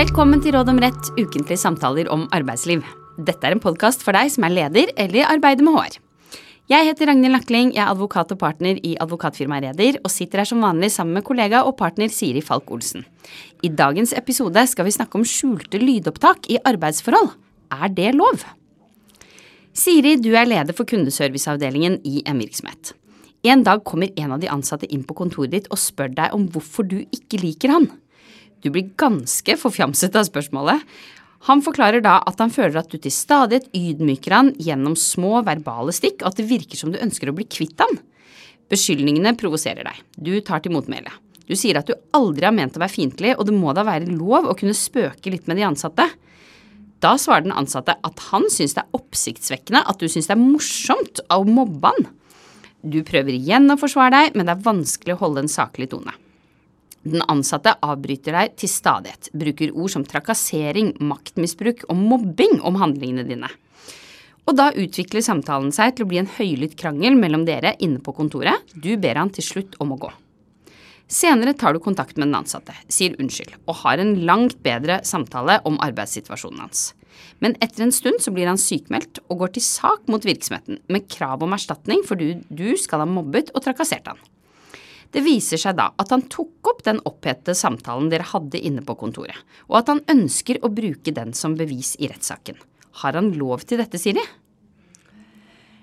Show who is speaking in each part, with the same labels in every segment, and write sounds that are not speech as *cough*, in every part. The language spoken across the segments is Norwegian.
Speaker 1: Velkommen til Råd om rett, ukentlige samtaler om arbeidsliv. Dette er en podkast for deg som er leder eller arbeider med HR. Jeg heter Ragnhild Nakling, jeg er advokat og partner i advokatfirmaet Reder, og sitter her som vanlig sammen med kollega og partner Siri Falk Olsen. I dagens episode skal vi snakke om skjulte lydopptak i arbeidsforhold. Er det lov? Siri, du er leder for kundeserviceavdelingen i en virksomhet. En dag kommer en av de ansatte inn på kontoret ditt og spør deg om hvorfor du ikke liker han. Du blir ganske forfjamset av spørsmålet. Han forklarer da at han føler at du til stadighet ydmyker han gjennom små verbale stikk, og at det virker som du ønsker å bli kvitt han. Beskyldningene provoserer deg. Du tar til motmæle. Du sier at du aldri har ment å være fiendtlig, og det må da være lov å kunne spøke litt med de ansatte. Da svarer den ansatte at han syns det er oppsiktsvekkende at du syns det er morsomt å mobbe han. Du prøver igjen å forsvare deg, men det er vanskelig å holde en saklig tone. Den ansatte avbryter deg til stadighet, bruker ord som trakassering, maktmisbruk og mobbing om handlingene dine. Og da utvikler samtalen seg til å bli en høylytt krangel mellom dere inne på kontoret. Du ber han til slutt om å gå. Senere tar du kontakt med den ansatte, sier unnskyld og har en langt bedre samtale om arbeidssituasjonen hans. Men etter en stund så blir han sykmeldt og går til sak mot virksomheten med krav om erstatning fordi du skal ha mobbet og trakassert han. Det viser seg da at han tok opp den opphetede samtalen dere hadde inne på kontoret, og at han ønsker å bruke den som bevis i rettssaken. Har han lov til dette, Siri?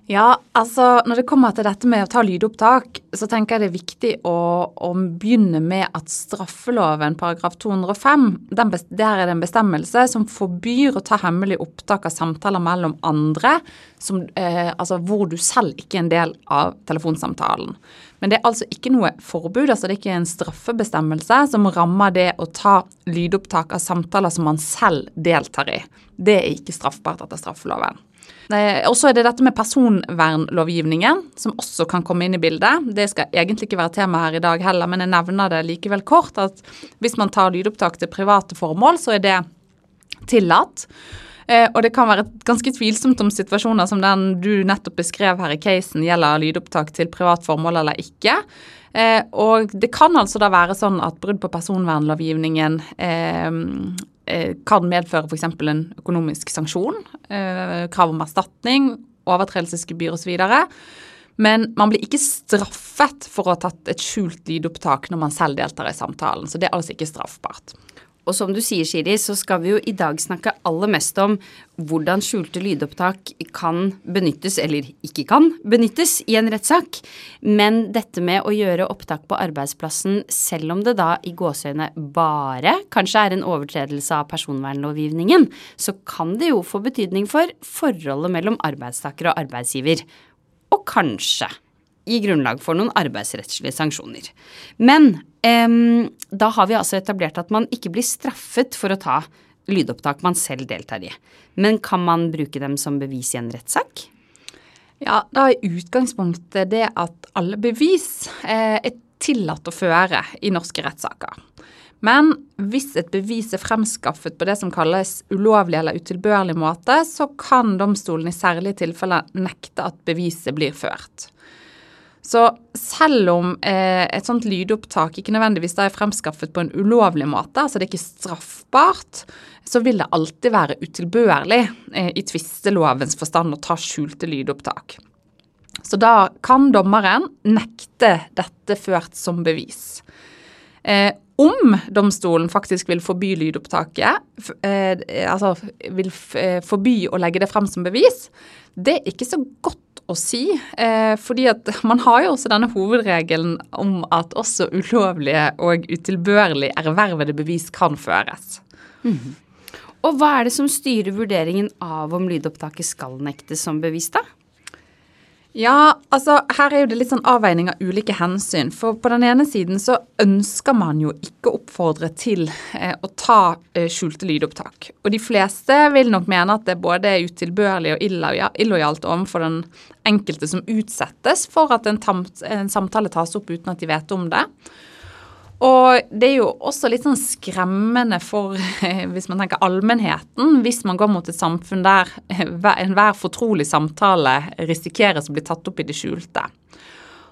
Speaker 2: Ja, altså når det kommer til dette med å ta lydopptak, så tenker jeg det er viktig å, å begynne med at straffeloven paragraf 205, den, der er det en bestemmelse som forbyr å ta hemmelig opptak av samtaler mellom andre, som, eh, altså hvor du selv ikke er en del av telefonsamtalen. Men det er altså ikke noe forbud, altså det er ikke en straffebestemmelse som rammer det å ta lydopptak av samtaler som man selv deltar i. Det er ikke straffbart etter straffeloven. Og så er det dette med personvernlovgivningen, som også kan komme inn i bildet. Det skal egentlig ikke være tema her i dag heller, men jeg nevner det likevel kort. At hvis man tar lydopptak til private formål, så er det tillatt. Eh, og det kan være ganske tvilsomt om situasjoner som den du nettopp beskrev her i casen, gjelder lydopptak til privat formål eller ikke. Eh, og det kan altså da være sånn at brudd på personvernlovgivningen eh, Eh, kan medføre f.eks. en økonomisk sanksjon, eh, krav om erstatning, overtredelsesgebyr osv. Men man blir ikke straffet for å ha tatt et skjult lydopptak når man selv deltar i samtalen. Så det er altså ikke straffbart.
Speaker 1: Og som du sier, Siri, så skal vi jo i dag snakke aller mest om hvordan skjulte lydopptak kan benyttes, eller ikke kan benyttes, i en rettssak. Men dette med å gjøre opptak på arbeidsplassen, selv om det da i gåseøyne bare kanskje er en overtredelse av personvernlovgivningen, så kan det jo få betydning for forholdet mellom arbeidstaker og arbeidsgiver. Og kanskje gi grunnlag for noen arbeidsrettslige sanksjoner. Men um, da har vi altså etablert at man ikke blir straffet for å ta lydopptak man selv deltar i. Men kan man bruke dem som bevis i en rettssak?
Speaker 2: Ja, da er utgangspunktet det at alle bevis eh, er tillatt å føre i norske rettssaker. Men hvis et bevis er fremskaffet på det som kalles ulovlig eller utilbørlig måte, så kan domstolen i særlige tilfeller nekte at beviset blir ført. Så selv om eh, et sånt lydopptak ikke nødvendigvis er fremskaffet på en ulovlig måte, altså det er ikke straffbart, så vil det alltid være utilbørlig eh, i tvistelovens forstand å ta skjulte lydopptak. Så da kan dommeren nekte dette ført som bevis. Eh, om domstolen faktisk vil forby lydopptaket, eh, altså vil eh, forby å legge det frem som bevis, det er ikke så godt å si. Eh, fordi at *laughs* man har jo også denne hovedregelen om at også ulovlige og utilbørlig ervervede bevis kan føres. Mm.
Speaker 1: Og hva er det som styrer vurderingen av om lydopptaket skal nektes som bevis, da?
Speaker 2: Ja, altså her er jo det litt sånn avveining av ulike hensyn. For på den ene siden så ønsker man jo ikke å oppfordre til eh, å ta eh, skjulte lydopptak. Og de fleste vil nok mene at det både er utilbørlig og illojalt overfor den enkelte som utsettes for at en, en samtale tas opp uten at de vet om det. Og det er jo også litt sånn skremmende for, *laughs* hvis man tenker allmennheten, hvis man går mot et samfunn der *laughs* enhver fortrolig samtale risikeres å bli tatt opp i det skjulte.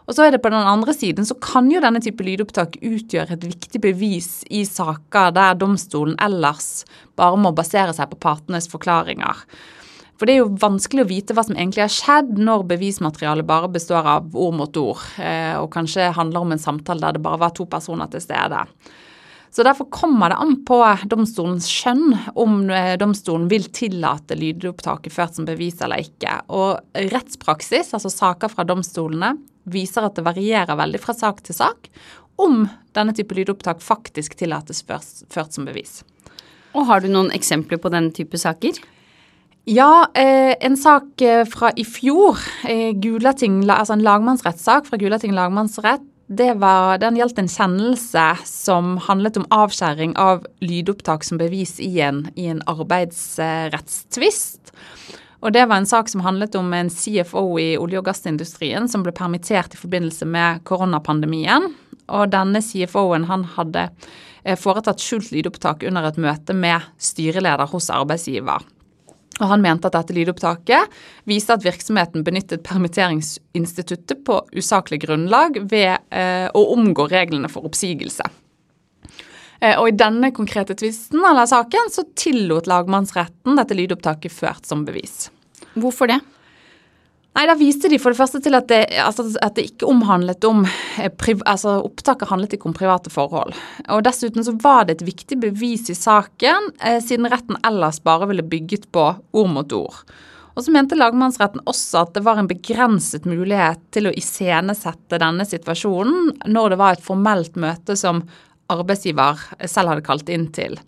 Speaker 2: Og så er det på den andre siden så kan jo denne type lydopptak utgjøre et viktig bevis i saker der domstolen ellers bare må basere seg på partenes forklaringer. For det er jo vanskelig å vite hva som egentlig har skjedd når bevismaterialet bare består av ord mot ord, eh, og kanskje handler om en samtale der det bare var to personer til stede. Så Derfor kommer det an på domstolens skjønn om eh, domstolen vil tillate lydopptaket ført som bevis eller ikke. Og rettspraksis, altså saker fra domstolene, viser at det varierer veldig fra sak til sak om denne type lydopptak faktisk tillates ført som bevis.
Speaker 1: Og Har du noen eksempler på denne type saker?
Speaker 2: Ja, eh, en sak eh, fra i fjor, eh, Gulating, altså en lagmannsrettssak fra Gulating lagmannsrett, var, den gjaldt en kjennelse som handlet om avskjæring av lydopptak som bevis i en, i en arbeidsrettstvist. Og det var en sak som handlet om en CFO i olje- og gassindustrien som ble permittert i forbindelse med koronapandemien. Og denne CFO-en han hadde foretatt skjult lydopptak under et møte med styreleder hos arbeidsgiver. Og Han mente at dette lydopptaket viste at virksomheten benyttet permitteringsinstituttet på usaklig grunnlag ved eh, å omgå reglene for oppsigelse. Eh, og I denne konkrete tvisten eller saken så tillot lagmannsretten dette lydopptaket ført som bevis.
Speaker 1: Hvorfor det?
Speaker 2: Nei, Da viste de for det første til at det, altså, at det ikke omhandlet om eh, altså Opptaket handlet ikke om private forhold. Og Dessuten så var det et viktig bevis i saken, eh, siden retten ellers bare ville bygget på ord mot ord. Og så mente lagmannsretten også at det var en begrenset mulighet til å iscenesette denne situasjonen når det var et formelt møte som arbeidsgiver selv hadde kalt inn til.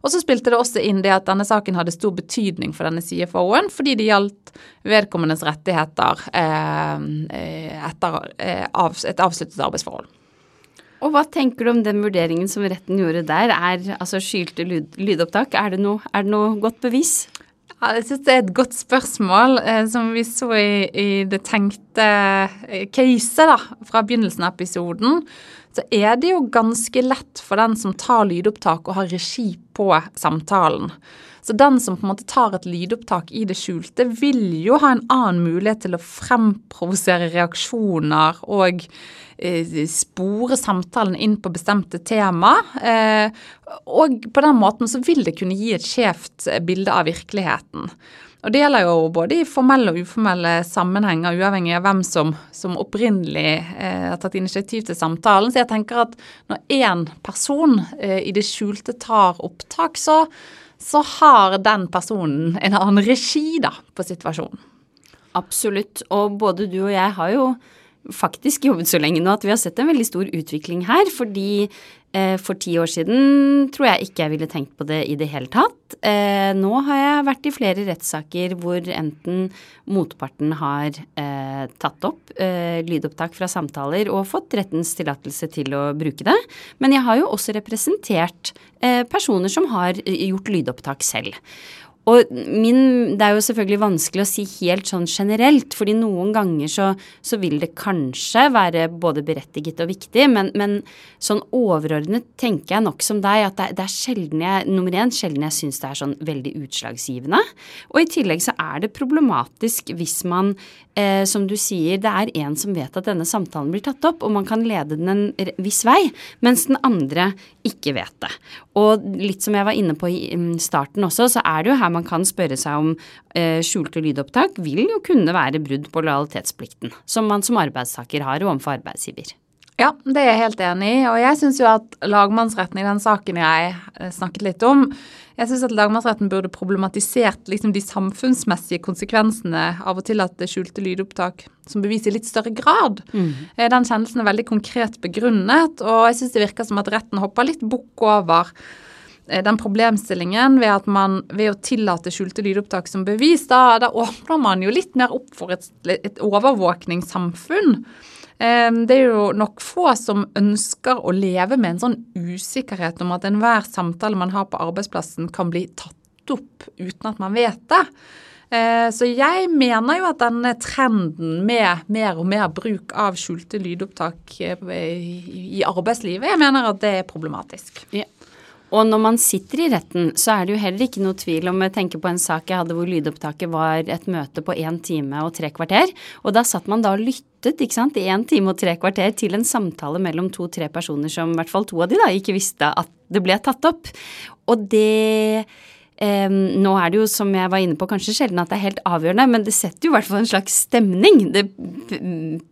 Speaker 2: Og så spilte det også inn det at denne saken hadde stor betydning for denne CFO-en, fordi det gjaldt vedkommendes rettigheter eh, etter eh, av, et avsluttet arbeidsforhold.
Speaker 1: Og hva tenker du om den vurderingen som retten gjorde der? Er altså skylte lyd, lydopptak, er det, noe, er det noe godt bevis?
Speaker 2: Ja, jeg synes det er et godt spørsmål. Eh, som vi så i, i det tenkte caset caset fra begynnelsen av episoden, så er det jo ganske lett for den som tar lydopptak og har regi på samtalen. Så den som på en måte tar et lydopptak i det skjulte, vil jo ha en annen mulighet til å fremprovosere reaksjoner og eh, spore samtalen inn på bestemte tema. Eh, og på den måten så vil det kunne gi et skjevt bilde av virkeligheten. Og Det gjelder jo både i formelle og uformelle sammenhenger, uavhengig av hvem som, som opprinnelig eh, har tatt initiativ til samtalen. Så jeg tenker at når én person eh, i det skjulte tar opptak, så, så har den personen en annen regi da, på situasjonen.
Speaker 1: Absolutt. Og både du og jeg har jo faktisk jobbet så lenge nå at vi har sett en veldig stor utvikling her. Fordi eh, for ti år siden tror jeg ikke jeg ville tenkt på det i det hele tatt. Eh, nå har jeg vært i flere rettssaker hvor enten motparten har eh, tatt opp eh, lydopptak fra samtaler og fått rettens tillatelse til å bruke det. Men jeg har jo også representert eh, personer som har eh, gjort lydopptak selv. Og min, det er jo selvfølgelig vanskelig å si helt sånn generelt, fordi noen ganger så, så vil det kanskje være både berettiget og viktig, men, men sånn overordnet tenker jeg nok som deg at det, det er sjelden jeg, nummer én, sjelden jeg syns det er sånn veldig utslagsgivende. Og i tillegg så er det problematisk hvis man, eh, som du sier, det er en som vet at denne samtalen blir tatt opp, og man kan lede den en viss vei, mens den andre ikke vet det. Og litt som jeg var inne på i starten også, så er det jo her man kan spørre seg om eh, skjulte lydopptak vil jo kunne være brudd på lojalitetsplikten, som man som arbeidstaker har overfor arbeidsgiver.
Speaker 2: Ja, det er jeg helt enig i. Og jeg syns jo at lagmannsretten i den saken jeg eh, snakket litt om, jeg syns at lagmannsretten burde problematisert liksom de samfunnsmessige konsekvensene av å tillate skjulte lydopptak som bevis i litt større grad. Mm. Eh, den kjennelsen er veldig konkret begrunnet, og jeg syns det virker som at retten hopper litt bukk over den problemstillingen ved at man ved å tillate skjulte lydopptak som bevis, da, da åpner man jo litt mer opp for et, et overvåkningssamfunn. Det er jo nok få som ønsker å leve med en sånn usikkerhet om at enhver samtale man har på arbeidsplassen kan bli tatt opp uten at man vet det. Eh, så jeg mener jo at denne trenden med mer og mer bruk av skjulte lydopptak eh, i arbeidslivet, jeg mener at det er problematisk. Ja.
Speaker 1: Og når man sitter i retten, så er det jo heller ikke noe tvil om Jeg tenker på en sak jeg hadde hvor lydopptaket var et møte på én time og tre kvarter. Og da satt man da og lyttet ikke sant, i én time og tre kvarter til en samtale mellom to-tre personer som i hvert fall to av de da ikke visste at det ble tatt opp. Og det Um, nå er det jo, som jeg var inne på, kanskje sjelden at det er helt avgjørende, men det setter jo i hvert fall en slags stemning. Det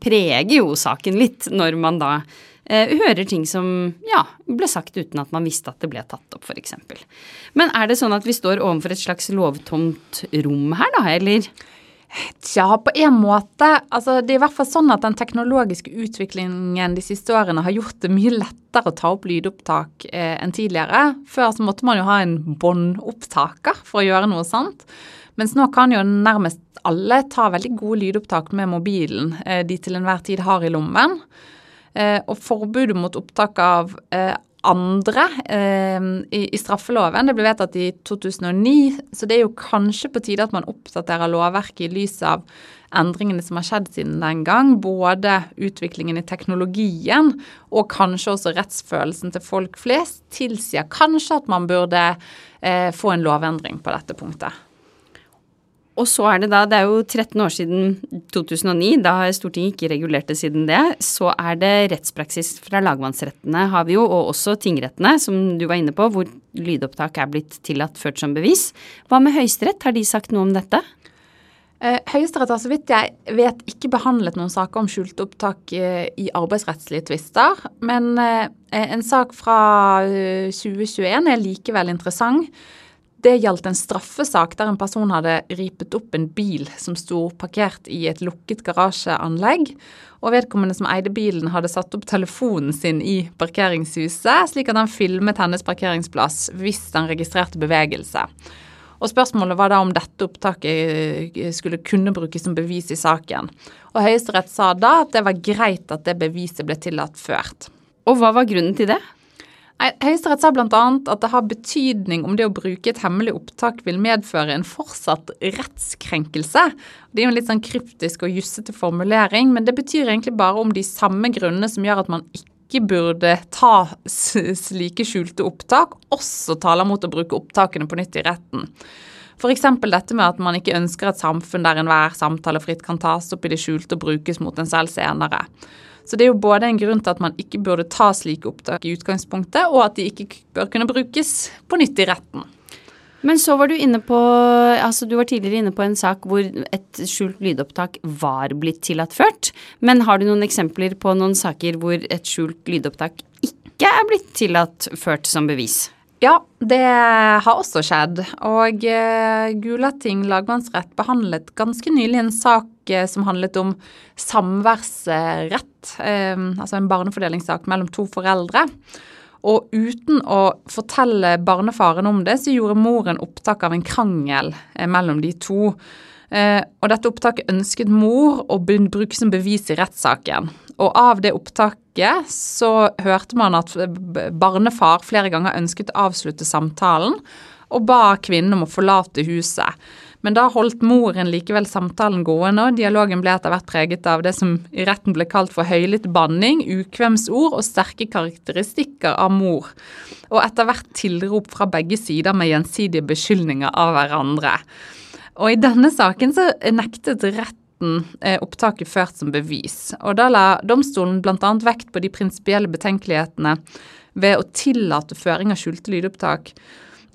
Speaker 1: preger jo saken litt når man da hører ting som ja, ble sagt uten at man visste at det ble tatt opp, f.eks. Men er det sånn at vi står overfor et slags lovtomt rom her, da, eller?
Speaker 2: Tja, på en måte. Altså, det er i hvert fall sånn at den teknologiske utviklingen de siste årene har gjort det mye lettere å ta opp lydopptak eh, enn tidligere. Før så måtte man jo ha en båndopptaker for å gjøre noe sånt. Mens nå kan jo nærmest alle ta veldig gode lydopptak med mobilen eh, de til enhver tid har i lommen. Eh, og forbudet mot opptak av eh, andre eh, i, i, straffeloven. Det ble vedtatt i 2009, så det er jo kanskje på tide at man oppdaterer lovverket i lys av endringene som har skjedd siden den gang. Både utviklingen i teknologien og kanskje også rettsfølelsen til folk flest tilsier kanskje at man burde eh, få en lovendring på dette punktet.
Speaker 1: Og så er det da, det er jo 13 år siden 2009, da har Stortinget ikke regulert det siden det. Så er det rettspraksis fra lagmannsrettene har vi jo, og også tingrettene, som du var inne på, hvor lydopptak er blitt tillatt ført som bevis. Hva med Høyesterett, har de sagt noe om dette?
Speaker 2: Eh, Høyesterett har så vidt jeg vet ikke behandlet noen saker om skjulte opptak eh, i arbeidsrettslige tvister. Men eh, en sak fra 2021 er likevel interessant. Det gjaldt en straffesak der en person hadde ripet opp en bil som sto parkert i et lukket garasjeanlegg. Og vedkommende som eide bilen, hadde satt opp telefonen sin i parkeringshuset, slik at han filmet hennes parkeringsplass hvis han registrerte bevegelse. Og Spørsmålet var da om dette opptaket eh, skulle kunne brukes som bevis i saken. Og Høyesterett sa da at det var greit at det beviset ble tillatt ført.
Speaker 1: Og hva var grunnen til det?
Speaker 2: Høyesterett sa bl.a. at det har betydning om det å bruke et hemmelig opptak vil medføre en fortsatt rettskrenkelse. Det er jo en litt sånn kryptisk og jussete formulering, men det betyr egentlig bare om de samme grunnene som gjør at man ikke burde ta slike skjulte opptak, også taler mot å bruke opptakene på nytt i retten. F.eks. dette med at man ikke ønsker et samfunn der enhver samtale fritt kan tas opp i det skjulte og brukes mot en selv senere. Så det er jo både en grunn til at man ikke burde ta slike opptak i utgangspunktet, og at de ikke bør kunne brukes på nytt i retten.
Speaker 1: Men så var du inne på altså du var tidligere inne på en sak hvor et skjult lydopptak var blitt tillatt. Men har du noen eksempler på noen saker hvor et skjult lydopptak ikke er blitt tillatt ført som bevis?
Speaker 2: Ja, det har også skjedd. Og uh, Gulating lagmannsrett behandlet ganske nylig en sak uh, som handlet om samværsrett. Uh, altså en barnefordelingssak mellom to foreldre. Og uten å fortelle barnefaren om det, så gjorde moren opptak av en krangel mellom de to. Eh, og dette opptaket ønsket mor å bruke som bevis i rettssaken. Og av det opptaket så hørte man at barnefar flere ganger ønsket å avslutte samtalen, og ba kvinnen om å forlate huset. Men da holdt moren likevel samtalen gående, og dialogen ble etter hvert preget av det som i retten ble kalt for høylytt banning, ukvemsord og sterke karakteristikker av mor. Og etter hvert tilrop fra begge sider med gjensidige beskyldninger av hverandre. Og i denne saken så nektet retten eh, opptaket ført som bevis. Og da la domstolen bl.a. vekt på de prinsipielle betenkelighetene ved å tillate føring av skjulte lydopptak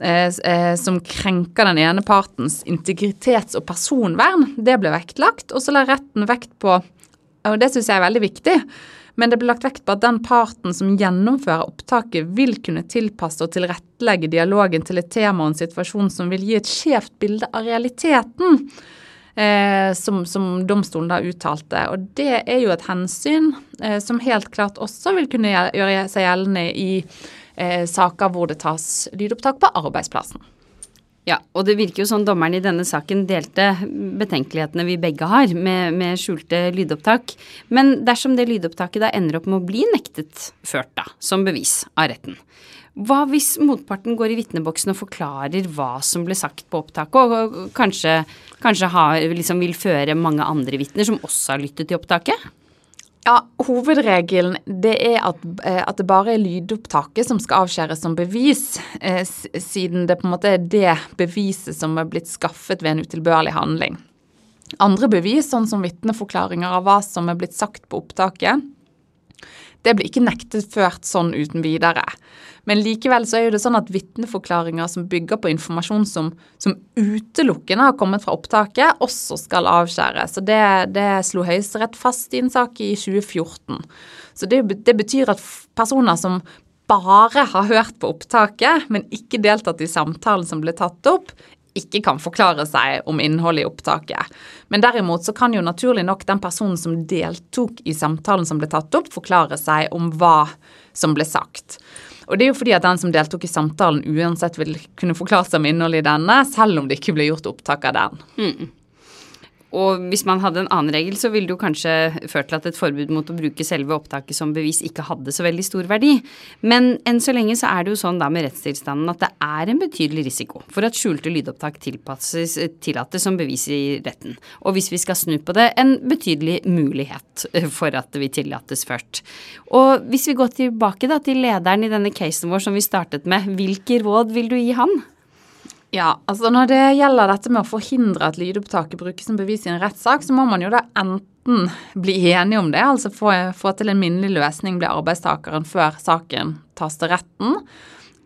Speaker 2: eh, eh, som krenker den ene partens integritets- og personvern. Det ble vektlagt. Og så la retten vekt på, og det syns jeg er veldig viktig, men det ble lagt vekt på at den parten som gjennomfører opptaket, vil kunne tilpasse og tilrettelegge dialogen til et tema og en situasjon som vil gi et skjevt bilde av realiteten. Eh, som, som, domstolen da uttalte. Og det er jo et hensyn eh, som helt klart også vil kunne gjøre seg gjeldende i eh, saker hvor det tas lydopptak på arbeidsplassen.
Speaker 1: Ja, og det virker jo sånn dommeren i denne saken delte betenkelighetene vi begge har med, med, skjulte lydopptak. Men dersom det lydopptaket da ender opp med å bli nektet ført da, som bevis av retten, hva hvis motparten går i vitneboksen og forklarer hva som ble sagt på opptaket, og, kanskje, kanskje har, liksom vil føre mange andre vitner som også har lyttet til opptaket?
Speaker 2: Ja, Hovedregelen det er at, eh, at, det bare er lydopptaket som skal avskjæres som bevis, eh, siden det på en måte er det beviset som er blitt skaffet ved en utilbørlig handling. Andre bevis, sånn som vitneforklaringer av hva som er blitt sagt på opptaket, det blir ikke nektet ført sånn uten videre. Men likevel så er jo det sånn at vitneforklaringer som bygger på informasjon som, som utelukkende har kommet fra opptaket, også skal avskjæres. Så det, det slo Høyesterett fast i en sak i 2014. Så det, det betyr at personer som bare har hørt på opptaket, men ikke deltatt i samtalen som ble tatt opp, ikke kan forklare seg om innholdet i opptaket. Men derimot så kan jo naturlig nok den personen som deltok i samtalen som ble tatt opp, forklare seg om hva som ble sagt. Og det er jo fordi at den som deltok i samtalen uansett vil kunne forklare seg om innholdet i denne, selv om det ikke ble gjort opptak av den.
Speaker 1: Mm. Og hvis man hadde en annen regel, så ville det jo kanskje ført til at et forbud mot å bruke selve opptaket som bevis ikke hadde så veldig stor verdi. Men enn så lenge så er det jo sånn da med rettstilstanden at det er en betydelig risiko for at skjulte lydopptak tilpasses tillates som bevis i retten. Og hvis vi skal snu på det, en betydelig mulighet for at det vil tillates først. Og hvis vi går tilbake da til lederen i denne casen vår som vi startet med, hvilke råd vil du gi han?
Speaker 2: Ja, altså Når det gjelder dette med å forhindre at lydopptaket brukes som bevis i en rettssak, så må man jo da enten bli enige om det, altså få, få til en minnelig løsning, bli arbeidstakeren før saken tas til retten.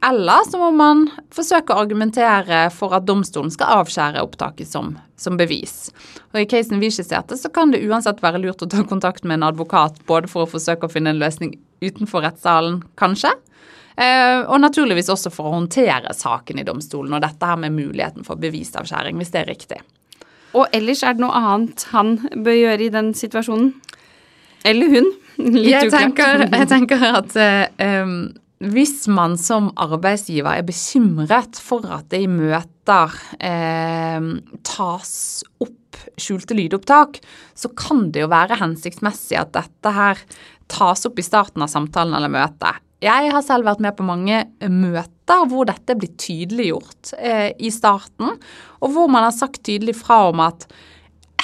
Speaker 2: Eller så må man forsøke å argumentere for at domstolen skal avskjære opptaket som, som bevis. Og I casen vi skisserte, så kan det uansett være lurt å ta kontakt med en advokat, både for å forsøke å finne en løsning utenfor rettssalen, kanskje, og naturligvis også for å håndtere saken i domstolen, og dette her med muligheten for bevisavskjæring, hvis det er riktig.
Speaker 1: Og ellers er det noe annet han bør gjøre i den situasjonen? Eller hun?
Speaker 2: Litt jeg tenker, jeg tenker at eh, hvis man som arbeidsgiver er bekymret for at det i møter eh, tas opp skjulte lydopptak, så kan det jo være hensiktsmessig at dette her tas opp i starten av samtalen eller møtet. Jeg har selv vært med på mange møter hvor dette blir tydeliggjort eh, i starten, og hvor man har sagt tydelig fra om at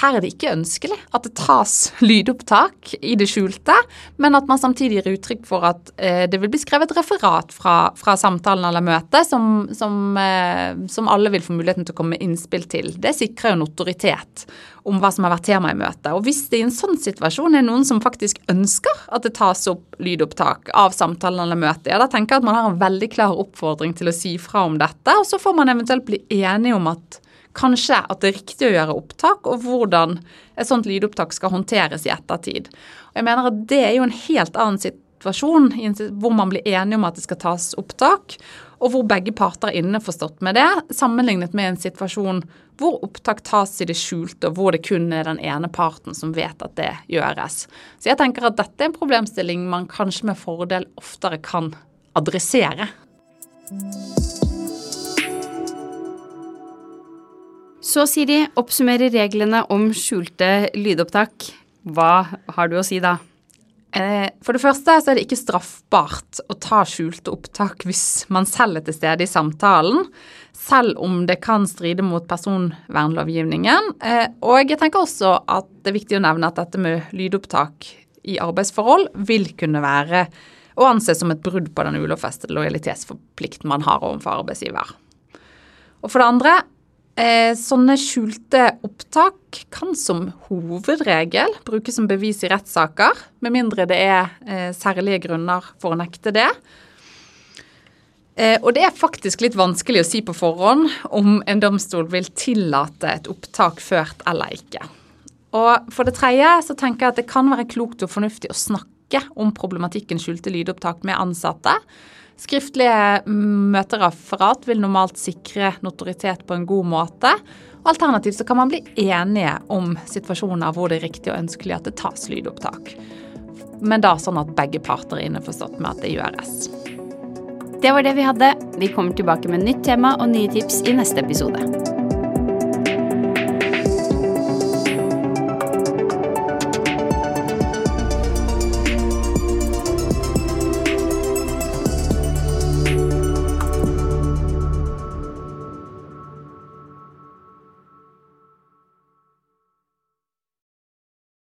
Speaker 2: her er det ikke ønskelig at det tas lydopptak i det skjulte, men at man samtidig gir uttrykk for at eh, det vil bli skrevet referat fra, fra samtalen eller møtet som, som, eh, som, alle vil få muligheten til å komme med innspill til. Det sikrer jo notoritet om hva som har vært tema i møtet. Og hvis det i en sånn situasjon er noen som faktisk ønsker at det tas opp lydopptak av samtalen eller møtet, ja, da tenker jeg at man har en veldig klar oppfordring til å si fra om dette, og så får man eventuelt bli enige om at kanskje at det er riktig å gjøre opptak, og hvordan et sånt lydopptak skal håndteres i ettertid. Og jeg mener at Det er jo en helt annen situasjon hvor man blir enige om at det skal tas opptak, og hvor begge parter er innforstått med det, sammenlignet med en situasjon hvor opptak tas i det skjulte, og hvor det kun er den ene parten som vet at det gjøres. Så jeg tenker at dette er en problemstilling man kanskje med fordel oftere kan adressere.
Speaker 1: Så Siri, oppsummerer reglene om skjulte lydopptak. Hva har du å si da?
Speaker 2: Eh, for det første så er det ikke straffbart å ta skjulte opptak hvis man selv er til stede i samtalen, selv om det kan stride mot personvernlovgivningen. Eh, og jeg tenker også at det er viktig å nevne at dette med lydopptak i arbeidsforhold vil kunne være å anse som et brudd på den ulovfestede lojalitetsforplikten man har overfor arbeidsgiver. Og for det andre Eh, sånne skjulte opptak kan som hovedregel brukes som bevis i rettssaker, med mindre det er eh, særlige grunner for å nekte det. Eh, og det er faktisk litt vanskelig å si på forhånd om en domstol vil tillate et opptak ført eller ikke. Og for det tredje så tenker jeg at det kan være klokt og fornuftig å snakke om problematikken skjulte lydopptak med ansatte. Skriftlige møtereferat vil normalt sikre notoritet på en god måte. Alternativt så kan man bli enige om situasjoner hvor det er riktig og ønskelig at det tas lydopptak. Men da sånn at begge parter er innforstått med at det gjøres.
Speaker 1: Det var det vi hadde. Vi kommer tilbake med nytt tema og nye tips i neste episode.